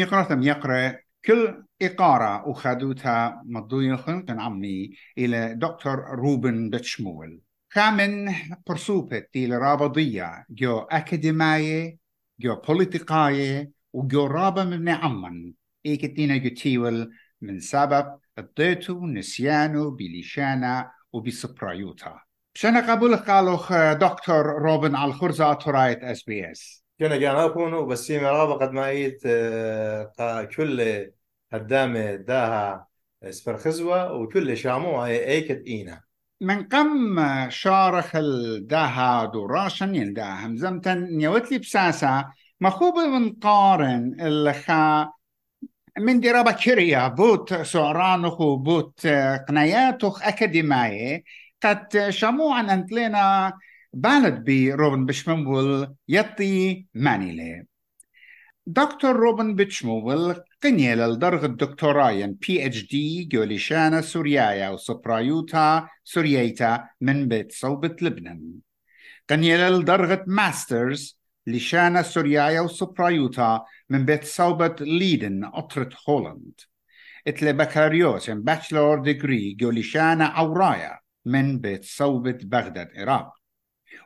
ميقرة يقرأ كل إقارة وخدوتها مضيخن كان عمي إلى دكتور روبن بتشمول كامن برسوبة إلى رابضية جو أكاديمية جو بوليتيقاية وجو رابا من عمن إيكتينا جتيول من سبب الضيتو نسيانو بليشانا وبسبرايوتا. بشنا قبول قالوا دكتور روبن على الخرزة أطرايت إس بي إس. كنا جانا كونو بس مرابا قد ما ايت آه، كل هدامة داها سبرخزوة وكل شامو ايكت إينا. من قم شارخ الداها دوراشن يلدا همزمتن نيوتلي بساسا مخوب من قارن الخا من درابة كريا بوت سعرانخ وبوت قنياتخ أكاديمية قد شموعا أنتلنا بالد بروبن بشمول يطي مانيلي دكتور روبن بتشمول قنية للدرجة الدكتورايا بي اتش دي جوليشانا سوريايا وسبرايوتا سوريايتا من بيت صوبة لبنان. قنية للدرجة ماسترز لشانا سوريايا وسبرايوتا من بيت صوبة ليدن أطرة هولند. اتلي بكالوريوس باتشلور ديجري جوليشانا أورايا من بيت صوبة بغداد عراق.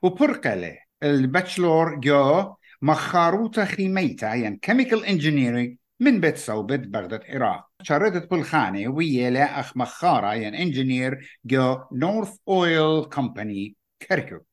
وبرقلة الباتشلور جو مخاروتا خيميتا يعني كيميكال انجينيرينج من بيت صوبة بغداد عراق شردت بالخانة ويا أخ مخارة يعني انجينير جو نورث اويل كومباني كركوك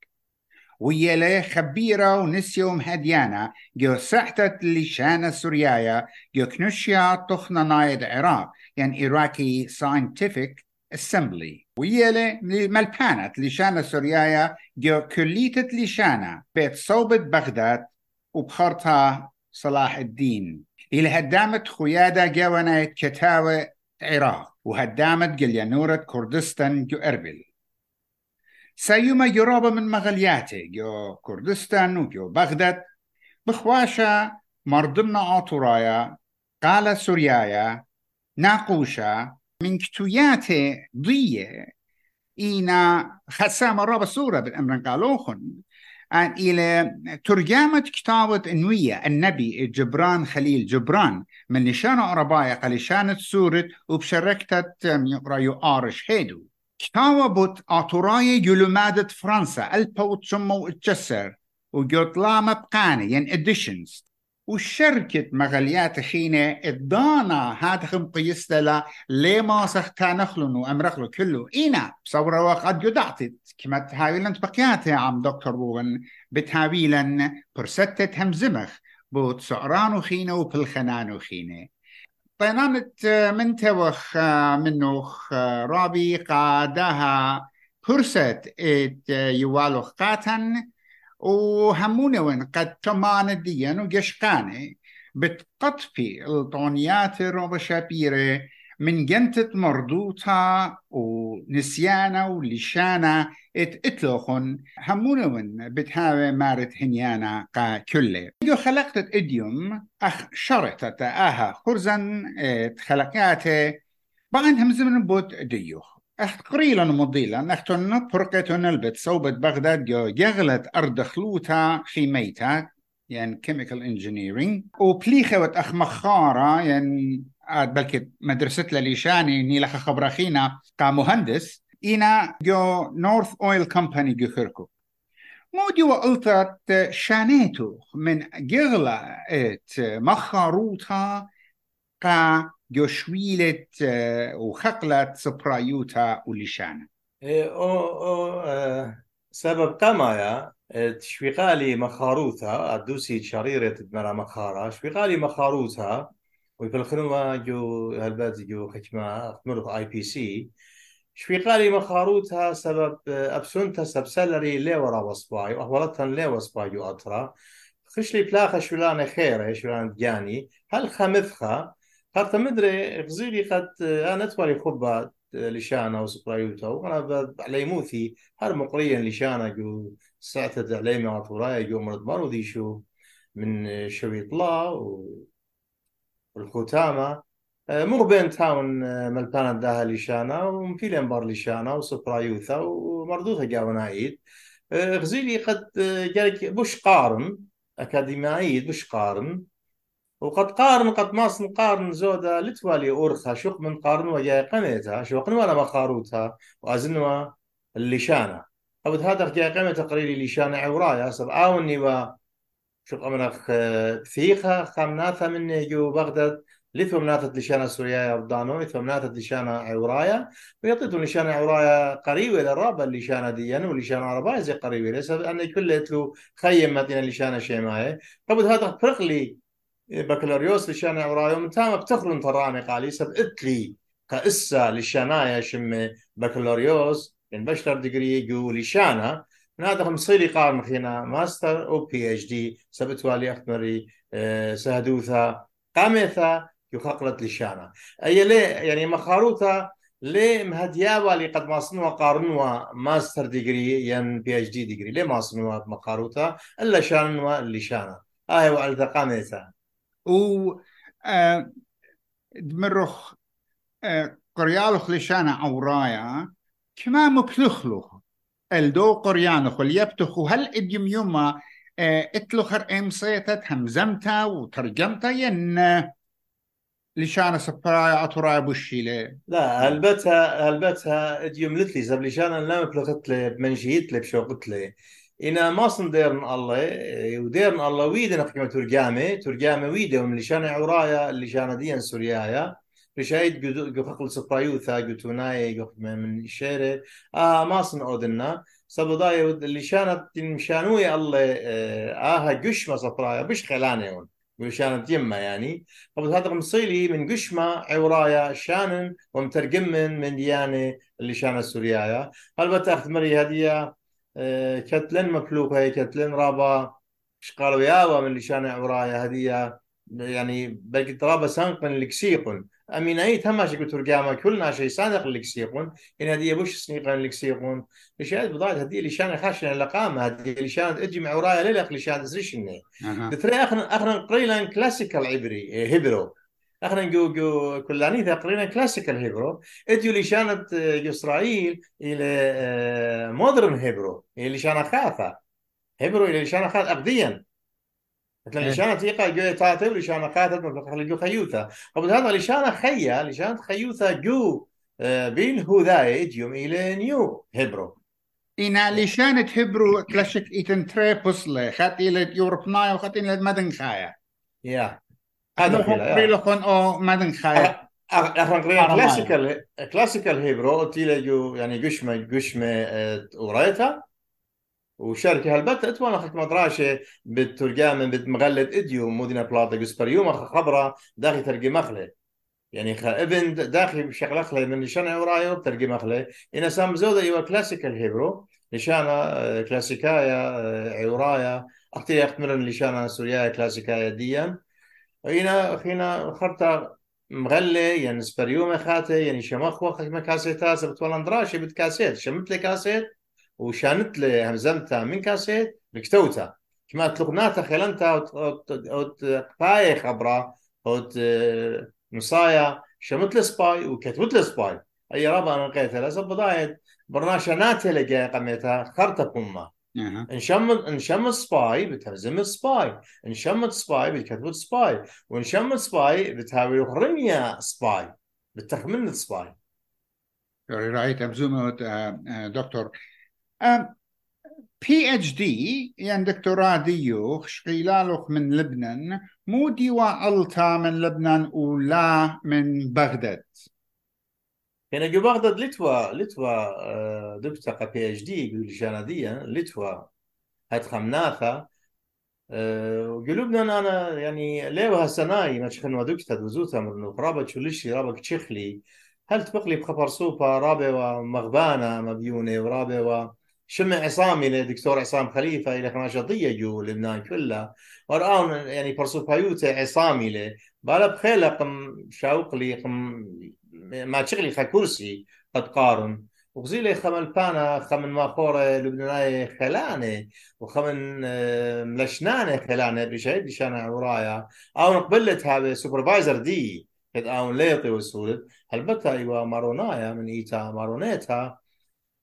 ويلا خبيرة ونسيوم هديانا جو سحتت لشانة سوريايا جو كنشيا تخنا نايد عراق يعني إراكي ساينتفك اسمبلي ويلا ملبانت لشانة سوريايا جو كليتة لشانة بيت صوبة بغداد وبخرتها صلاح الدين إلى هدامت خيادة جوانا كتاوة عراق وهدامت جليانورة كردستان جو أربل سيما يرابة من مغلياته جو كردستان وجو بغداد بخواشا مرضمنا عطرايا قال سوريايا ناقوشا من كتوياته ضية إينا خسام رابا سورة بالأمر قالوخن إلى ترجمة كتابة أنوية النبي جبران خليل جبران. من نشانة عرباية قليشانة سورة وبشركتة يقرأ آرش هيدو كتابة آتوراي جلومادة فرنسا البوت سمو اتجسر وجوتلامة بقاني ين اديشنز وشركة مغليات خينة ادانا هاد خم قيس لا لما سختانخلن وامرخلو كله؟ إينا بصورة وقد يدعتت كما تهاويلن بقياتي عم دكتور بوغن. بتهاويلن برستة همزمخ بوت سعران خينة وبالخنان خينة. طينانت من توخ منوخ رابي قادها. فرصة إت يوالو قاتن. وهمونون قد تمان ديان وجشقاني بتقطفي الطونيات الروبشابيرة من جنتة مردوطة ونسيانة ولشانة ات اتلوخن همونون بتهاوي مارت هنيانا قا كله. جو خلقت إديوم أخ شرطة آها خرزن إت خلقاته. بعد هم زمن بود ديوخ. مضيلا. اختن برقتن البت صوبة بغداد جو يغلت أرض خلوتا خيميتا يعني كيميكال انجينيرينج وبليخة أخ مخارة يعني بلكي مدرسة ليشاني نيلخ خبرخينا كمهندس إنا جو نورث أويل كومباني جو خركو. مودي وقلتت شانيتو من جغلة ات مخاروتا كا جو شويلة وخقلت سبرايوتا وليشانا أو أو سبب قمايا تشويقالي مخاروثا ادوسي شريرة مرا مخارا شويقالي مخاروثا ويبلخنوا جو هالباد جو خشما مرض اي بي سي شفيقالي مخاروتها سبب ابسونتا سب سلري لي ورا وصباي واهولتها لي وصباي جو اطرا خش لي بلاخه شولان خير شولان جاني هل خمثخا هرتا مدري غزيلي قد أنا توالي خبا لشانا وسبرايوتا وأنا علي موثي هل مقريا لشانا جو ساعتها علي ما ورايا جو مرض مرضي شو من شوي طلا و الختامة آه، مو بين تاون آه، ملبانا داها لشانا ومفيلين بار لشانا وسبرايوثا ومردوثا جاونايد آه، غزيلي قد جالك بوش قارن أكاديميايد بوش قارن. وقد قارن قد ماصن قارن زودا لتوالي أورخا شوق من قارن وجاي قميتها شوق ولا مخاروتها وأزنوا اللشانة. أو هذا جاي قميتها قريلي لشانة عورايا سب آوني و شوق أمرخ ثيخة خمناثة من يجو بغداد لثو مناثة لشانة سوريا يردانو لثو مناثة لشانة عورايا. ويطيتو لشانة عورايا قريبة للرابة اللشانة ديان ولشانة عربايا زي قريبة لسا أن كل اتلو خيم مدينة لشانة شيماية. قبل هذا فرق لي بكالوريوس لشانة عورايا من تام بتخرن تراني قالي سب اتلي كأسا لشانايا شم بكالوريوس يعني بشتر ديجري جو لشانة من هذا مصيلي قارن خينا ماستر أو بي اتش دي سبت والي احمري أه سهدوثا قامثا يخقلت لشانا. أي ليه يعني مخاروتا ليه مهديابا اللي قد ما صنوا قارنوا ماستر ديجري ين بي اتش دي ديجري. ليه ما صنوا مخاروتا إلا شانوا اللي شانا هاي آه وعلى قامثا و آه دمرخ آه قريالخ لشانا عورايا كما مكلخلخ الدو قريانخ واليبتخ هل اديم يوما اتلخر ام صيتت همزمتا وترجمتا ين لشان سبراي عطراي بوشي لا هلبتها هلبتها اديوم لتلي زب لشان لا مبلغت لي بمنشيت لي بشوقت لي إنا ما صنديرن الله وديرن الله ويدنا حكمة ترجامة ترجامة ويدا من لشان عرايا لشان ديان سوريايا. بشايد جو خقل سبرايوثا جو توناي من شيرة. آه ما صن أودنا. سبضاي اللي شانت مشانوي الله آها قشمة صفرايا بش خلانيون وشانت يمة يعني. قبل هذا مصيلي من قشمة عورايا شانن ومترجمن من ديانة اللي شان السوريايا هل بتأخذ مري هدية؟ كتلن مفلوقة كتلن رابا قالوا؟ ياوا من اللي شان عورايا هدية. يعني بلكي ترابا سانق من الكسيقون أمين اي تماشي قلت رقامة كلنا شيء صادق الكسيقون إن هذه بوش سنيقا الكسيقون لشان بضاعت هذه اللي شان خاشنا لقامة هذه اللي شان اجمع ورايا ليلة اللي شان تزريشني ترى اخنا اخنا قريلا كلاسيكال عبري هبرو. جو جو كلاني قرينا كلاسيكال هيبرو اديو اللي شانت اسرائيل إلى مودرن هيبرو اللي شان خاثة هيبرو اللي شان خاث اقديا مثلا لشانة تيقا جو تاتي ولشانة قاتل مثلا جو خيوثة قبل هذا لشانة خيا لشانة خيوثة جو بين هوذاي اجيوم إلى نيو هبرو إنا لشانة هبرو كلاشك إيتن تري بوصلة خات إلى يوروب نايو خات إلى مدن خايا يا هذا مدن خايا إحنا قرينا كلاسيكال كلاسيكال هيبرو تيلا يعني قشمة قشمة ورايتها وشركة هالبت اتوانا خك مدراشة بالترجمة بتمغلد اديو مدينة بلاطة قسبريوم خبرة داخل ترجم مخلة. يعني خ ابن داخل بشكل أخلة من لشان عرايو بترجم مخلة. إن سام زودة ايوا كلاسيكال هيبرو لشانا كلاسيكايا عرايا أختي يختمرن لشانا سوريا كلاسيكايا ديا. هنا خينا خرطة مغلة يعني سبريوم خاتي يعني شمخ وقت ما كاسيتات سبت دراشة بتكاسيت شمت لي كاسيت وشانت لي همزمتها من كاسيت بكتوتا كما تلقناتا خلنتا وت باي خبرة وت نصايا شمت لي سباي وكتبت لي سباي اي رابع أنا لقيتها لسه بداية برناشاناتي لقى قميتها خرطة بوما انشم انشم سباي بتهزم سباي انشم سباي بتكتب سباي وانشم سباي بتهاوي رمية سباي بتخمن سباي رايت ابزومه دكتور بي اتش دي يعني دكتوراه ديوخ شقيلالوخ من لبنان مو ديوا ألتا من لبنان ولا من بغداد. يعني جو بغداد لتوا لتوا دكتور بي إتش دي يقول جانادية لتوا. هاد خمناثة وقلوبنا أنا يعني ليه هالسناي ما شخن دكتور وزوتها من رابط شلشي رابط تشخلي هل تبقلي بخبر سوبا؟ رابع ومغبانة مبيونة ورابع شمع عصامي لدكتور عصام خليفة إلى ناشطية جو لبنان كلها. ورآن يعني برسو بايوتا عصامي له بالا بخيلة قم شوق لي قم ما تشغلي خا كرسي قد قارن. وغزيلي خمن بانا خمن ماخورة لبنانية خلانة وخمن ملشنانة خلانة بشهد شانا ورايا. أو نقبلت هذا سوبرفايزر دي قد أون ليطي وسولد. هلبتا إيوا مارونايا من إيتا مارونيتا؟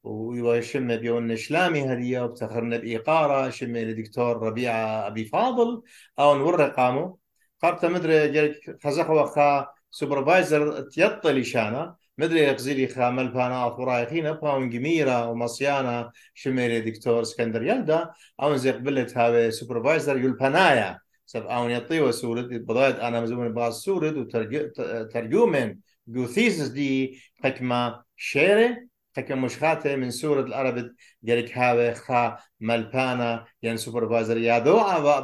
ويوا شمة بيون شلامي هدية وبتخرنا بإيقارة شمة لدكتور ربيعة أبي فاضل. أو نور قامو خرطة مدري جرك خزخ وخا سوبرفايزر تيطي لشانا. مدري يقزيلي خا ملبانا وراي خينا باون جميرة ومصيانا. شميري دكتور اسكندر يلدا. أو زي قبلت هاوي سوبرفايزر يلبنايا سب أو يطي وسورد. بداية أنا مزوم باز سورد وترجمن جو ثيسس دي حكمة شيري. حكم مشخاتة من سورة العرب جريك هاوي خا ملبانا ين سوبرفايزر يا دو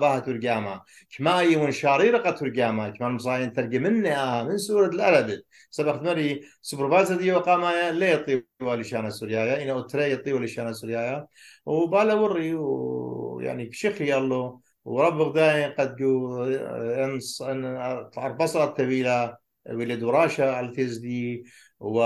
باها ترجمة كما يمون شاريرقة ترجمة كما مصاين ترجمني من سورة العرب سبق مري سوبرفايزر دي وقاما لا يطي ولشان سوريا إن أتري يطي ولشان سوريا وبالا وري ويعني بشيخ يالله ورب غداين قد جو انس ان عربصة الطويلة ولد وراشة على تزدي و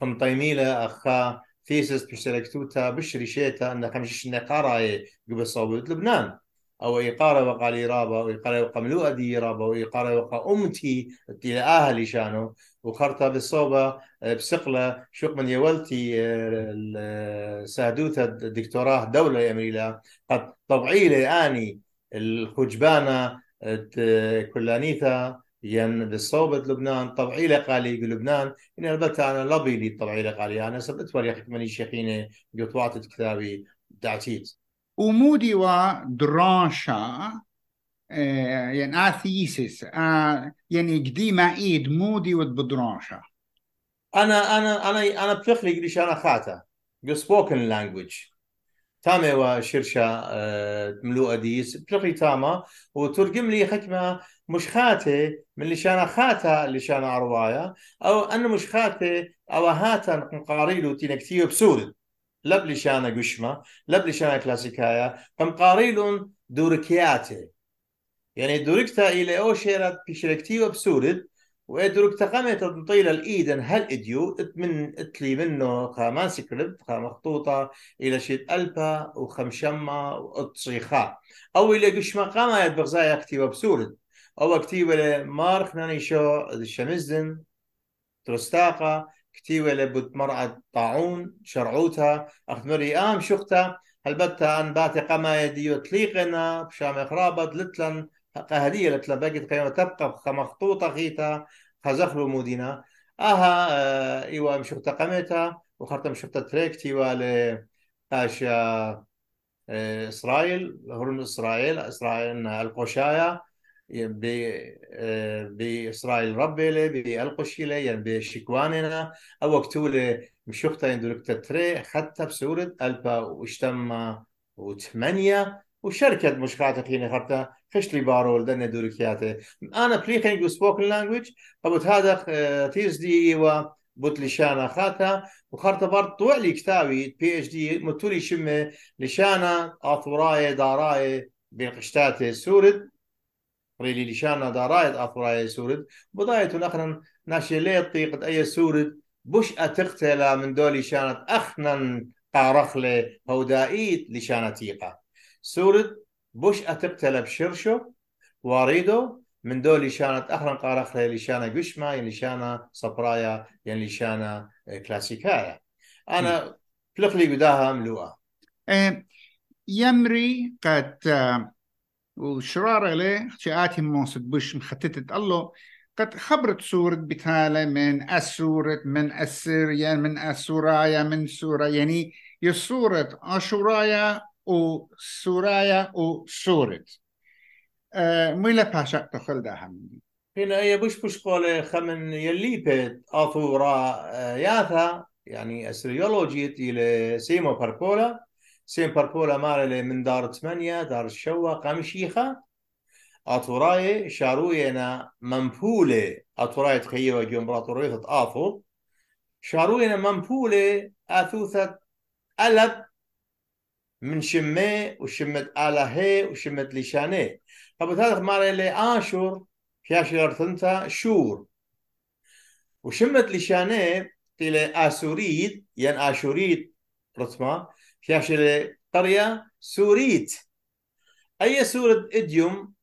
قمطيميلة أخا ثيسس بشتركتوتا بشريشيتا أن خمشش نقارة قبل صوبت لبنان. أو إيقارة وقال رابا أو إيقارة وقا ملوء دي رابا أو إيقارة وقا أمتي إلى أهلي شانو. وخرطة بالصوبة بسقلة شوق من يولتي سادوتا الدكتوراه دولة يمريلا قد طبعي لي آني الخجبانة كلانيثا ين بالصوبة لبنان طبعي قالي بلبنان إن البتة أنا لبي لي طبعي قالي أنا سبت وريخ مني شيخيني قطوات كتابي دعتيت ومودي ودراشا آه يعني آثيسس آه يعني قديمة إيد مودي ودبدراشا أنا أنا أنا أنا بفخلي قديش أنا خاتا جو سبوكن لانجويج تامي وشرشة آه ملوء ديس بفخلي تاما وترجم لي حكمة مش خاتي من لشان خاتا لشان أروايا أو أن مش خاتي أو هاتا قاريلو تينكتيو بسورد لب لشان قشمة لب لشان كلاسيكايا قم قاريلون دوركياتي يعني دوركتا إلى أو شيرات بشركتيو بسورد ودركتا قامت طيلة الإيدن. هل إديو؟ من إتلي منه كمان سكريبت مخطوطة إلى شيت ألبا وخمشمة وتصيخا أو إلى قشمة قامت بغزايا كتيبة بسورد أو كتيبة مارخ نانيشو الشمزدن ترستاقة. كتيبة لبت مرأة طاعون شرعوتها أخمري آم شختا. هلبتا أن باتي قما يديو تليقنا بشام إخرابت لتلن قهدية لتلن بقيت قيمة تبقى مخطوطة غيتا خزخلو مودينا أها آه إيوا مشختا قميتا وخرطة مشختا تريكتي والي أشيا آه إسرائيل هرون إسرائيل إسرائيل القشايا بإسرائيل ربي بألقشيلة يعني بشكواننا أو وقتولة مشوختا يندولك تتري حتى بسورة ألبا واشتما وثمانية وشركة مشخاتة خيني خرطة خشلي بارول دنيا دوركياتي أنا بليخين جو سبوكن لانجويج أبوت هذا تيرز دي إيوا بوت لشانا خاتا وخرطة برض طوع لي كتابي بي اتش دي متولي شمة لشانا أطوراي داراي بين قشتاتي سورد ريلي لشانا داراية أطوراي سورد بداية نخنا ناشي لي طيقة أي سورد بش أتقتل من دولي شانت أخنا قارخلي هودائيت لشانتيقة سورد بش أتقتل بشرشو واريدو من دولي شانت أخنا قارخلي لشانا قشمة يعني لشانا صبرايا يعني لشانا كلاسيكايا أنا بلقلي قداها ملوءة. يمري قد وشرارة له شآتي موسد بش مختتت الله قد خبرت سورة بتالة من أسورة من أسيريا من أسورايا من سورة يعني يسورة أشورايا وسورايا وسورة ميلا باشا تخل ده همني هنا هي بش بش قولة خمن يلي بيت أثورا ياثا يعني أسريولوجية إلى سيمو باركولا سيم باركولا مال من دار ثمانية دار الشوا قامشيخة أطوراي شاروينا منبولة أطوراي تخيوا جو إمبراطورية آثو شاروينا منبولة أثوثة ألب من شمة وشمة آلهة وشمة لشانة فبت هذا مال اللي آشور كاشر ثنتا شور. وشمة لشانة إلى آسوريد ين آشوريد رتمة كاشر قرية سوريت أي سورة إديوم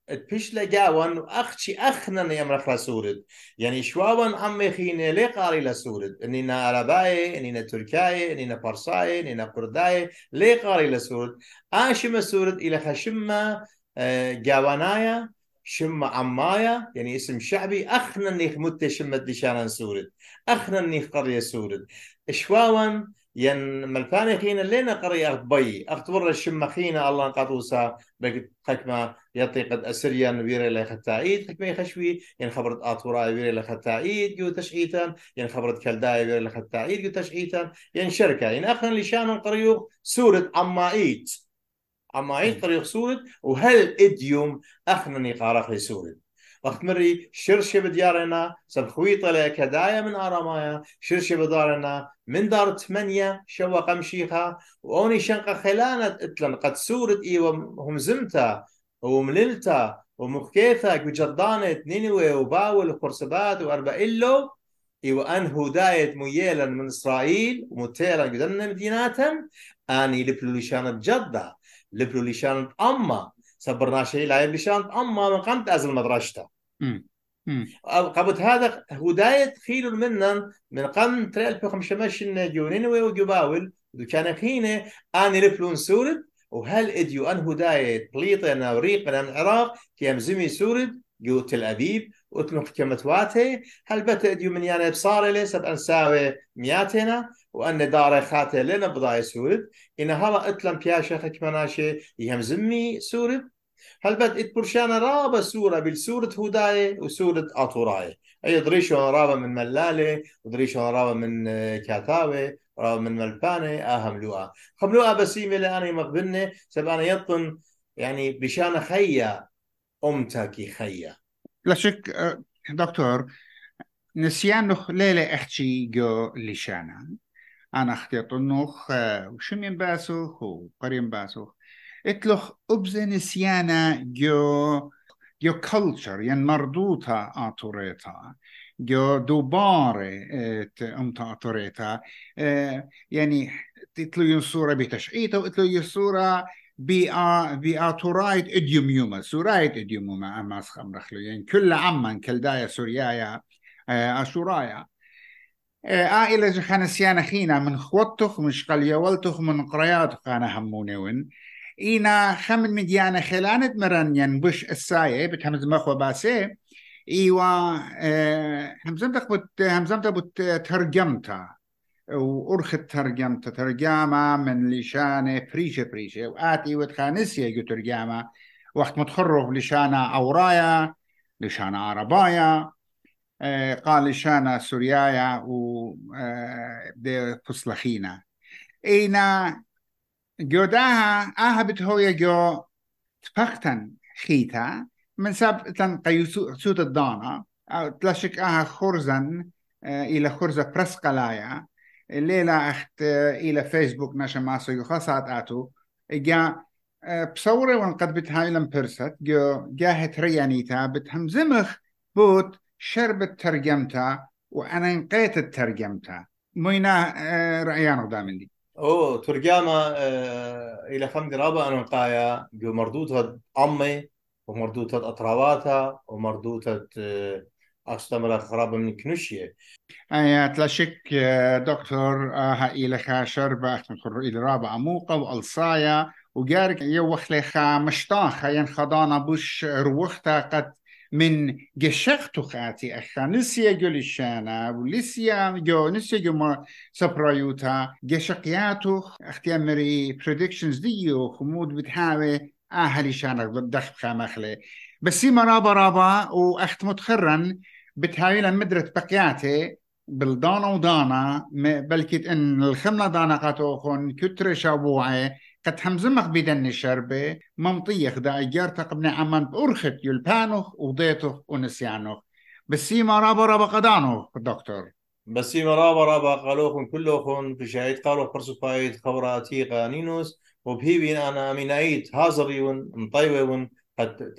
لجاون وأخشي أخنا يمرخ سورد يعني شوابا عمي خيني لي قاري لسورد إننا عرباي إننا تركاي إننا برساي إننا قرداي لي قاري لسورد آشم سورد إلى خشمة جاوانايا شم عمايا يعني اسم شعبي أخنا نيخ متى شمت لشانا سورد أخنا نيخ قرية سورد شواون ين ملفاني خينا لينا قرية بي. أختبر الشم خينا الله قطوسا بقت خكمة يطي قد أسريا ويري لي ختاعيد خكمة يخشوي ين خبرت آطورا ويري لي ختاعيد يو تشعيتا ين خبرت كالداي ويري لي ختاعيد يو تشعيتا ين شركة. ين أخنا لشانا قريو سورة عمايت عمايت قريو سورة. وهل إديوم أخنا قارخ لسورة؟ وقت مري شرشة بديارنا سبخويطة لكدايا من آرامايا. شرشة بدارنا من دار ثمانية شوا قمشيخا. وأوني شنقة خلانة إتلن قد سورت إي وهم زمتا ومللتا ومخكيثا وجدانة نينوي وباول وقرصبات وأربع إلو إي وأن هداية ميلا من إسرائيل ومتيلا قدرنا مديناتهم أني لبلو لشانة جدة لبلو لشانة أما صبرنا شيء لا لشانة أما من قمت أزل مدرشته قبل هذا هداية خيل منا من قم ترى خمشمش جونين وجباول. كان خينة أنا رفلون سورد وهل إديو أن هداية بليطنا وريقنا من العراق كيام زمي سورد جو تل أبيب وتنخ كمتواتي. هل بت إديو من يعني بصار لي سب أنساوي مياتنا وأن دار خاتي لنا بضاي سورد إن هلا أتلم بياشا خكمناشي يهم زمي سورد هل بد اتبرشانا رابا سورة بالسورة هداية وسورة أطوراية أي دريشو رابا من ملالة ودريشو رابا من كاتاوي رابا من ملبانة آهم لؤا خم لؤا بسيمة لأنا مقبلنة سبانا يطن يعني بشانا خيا أمتكي خيا. لا شك دكتور نسيانخ ليلة احكي جو لشانا أنا اختيط النخ وشمين باسوخ وقريم باسوخ اتلخ أبزن نسيانا جو جو كلتشر ين مردوطة آتوريتا جو دوبارة امتا آتوريتا يعني تتلو ينصورة بتشعيتا وتلو ينصورة بآتورايت اديوميوما سورايت اديوميوما أما سخم رخلو يعني كل عمان كل سوريايا أشورايا عائلة جخان سيانا خينا من خوتخ من شقل يولتخ من قرياتخ أنا هموني وين إينا خمن مديانا خلانت مرنين بش الساية بتهمز مخوة باسي إيوا آه همزمتك بت همزمتك بت ترجمتا وأرخت ترجمتا ترجمة من لشانة بريشة بريشة وآتي وتخانسية جو ترجمة وقت متخرج لشانة أورايا لشانة عربايا قال لشانة سوريايا و آه فصلخينا إينا جوداها آها بتهوية جو تفختن خيتا من سب تن قيسوت الدانا. تلاشك آها خرزن إلى خرزة برسقلايا. الليلة أخت إلى فيسبوك نشا ماسو يخصات آتو. جا بصورة ونقد بتهايلم برست جو جاهت ريانيتا بتهمزمخ بوت شربت ترجمتا وأنا نقيت ترجمتا موينا رأيانو دامن دي أو ترجمة آه إلى خمد رابع أنا قايا جو مردودة أمي ومردودة أطراواتها ومردودة آه أستمر خراب من كنوشية. أي تلاشك دكتور آه إلى خاشر بأخت إلى رابع موقع وألصايا وجارك يوخ لخا مشتاخ ين خضانا بوش روختا قد من جشختو خاتي أخا نسيا جو لشانا ولسيا جو نسيا جو ما سبرايوتا جشقياتو أختي أمري predictions ديو خمود بتحاوي آهلي شانا بالدخل خامخلي بس سيما رابا رابا وأخت متخرن بتهاوي مدرة بقياتي بالدانا ودانا بلكت ان الخملة دانا قاتوخون كتر شابوعي قد همزمخ بدن الشربة ممطيخ دا اجارتق ابن عمان بأرخت يلبانوخ وضيتوخ ونسيانوخ. بسيما رابا رابا قدانوخ دكتور. بسيما رابا رابا قالوخن كلوخن بشايد قالوا فرسو فايد خبراتي قانينوس وبهيبين أنا امينايت هازريون مطيوون قد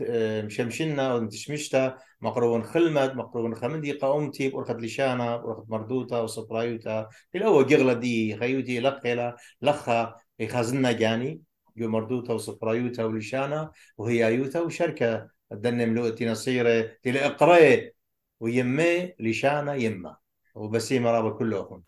مشمشنا ونتشمشتا مقرون خلمت مقرون خمدي قومتي بأرخت لشانا بأرخت مردوتا وصبرايوتا الأول جغلة دي خيوتي لقلا لخا يخزنا جاني جو مردوتا وصبرايوتا ولشانا وهي ايوتا وشركة الدنم لؤتي نصيرة تلقري ويمي لشانا يما وبسيمة رابا كلهم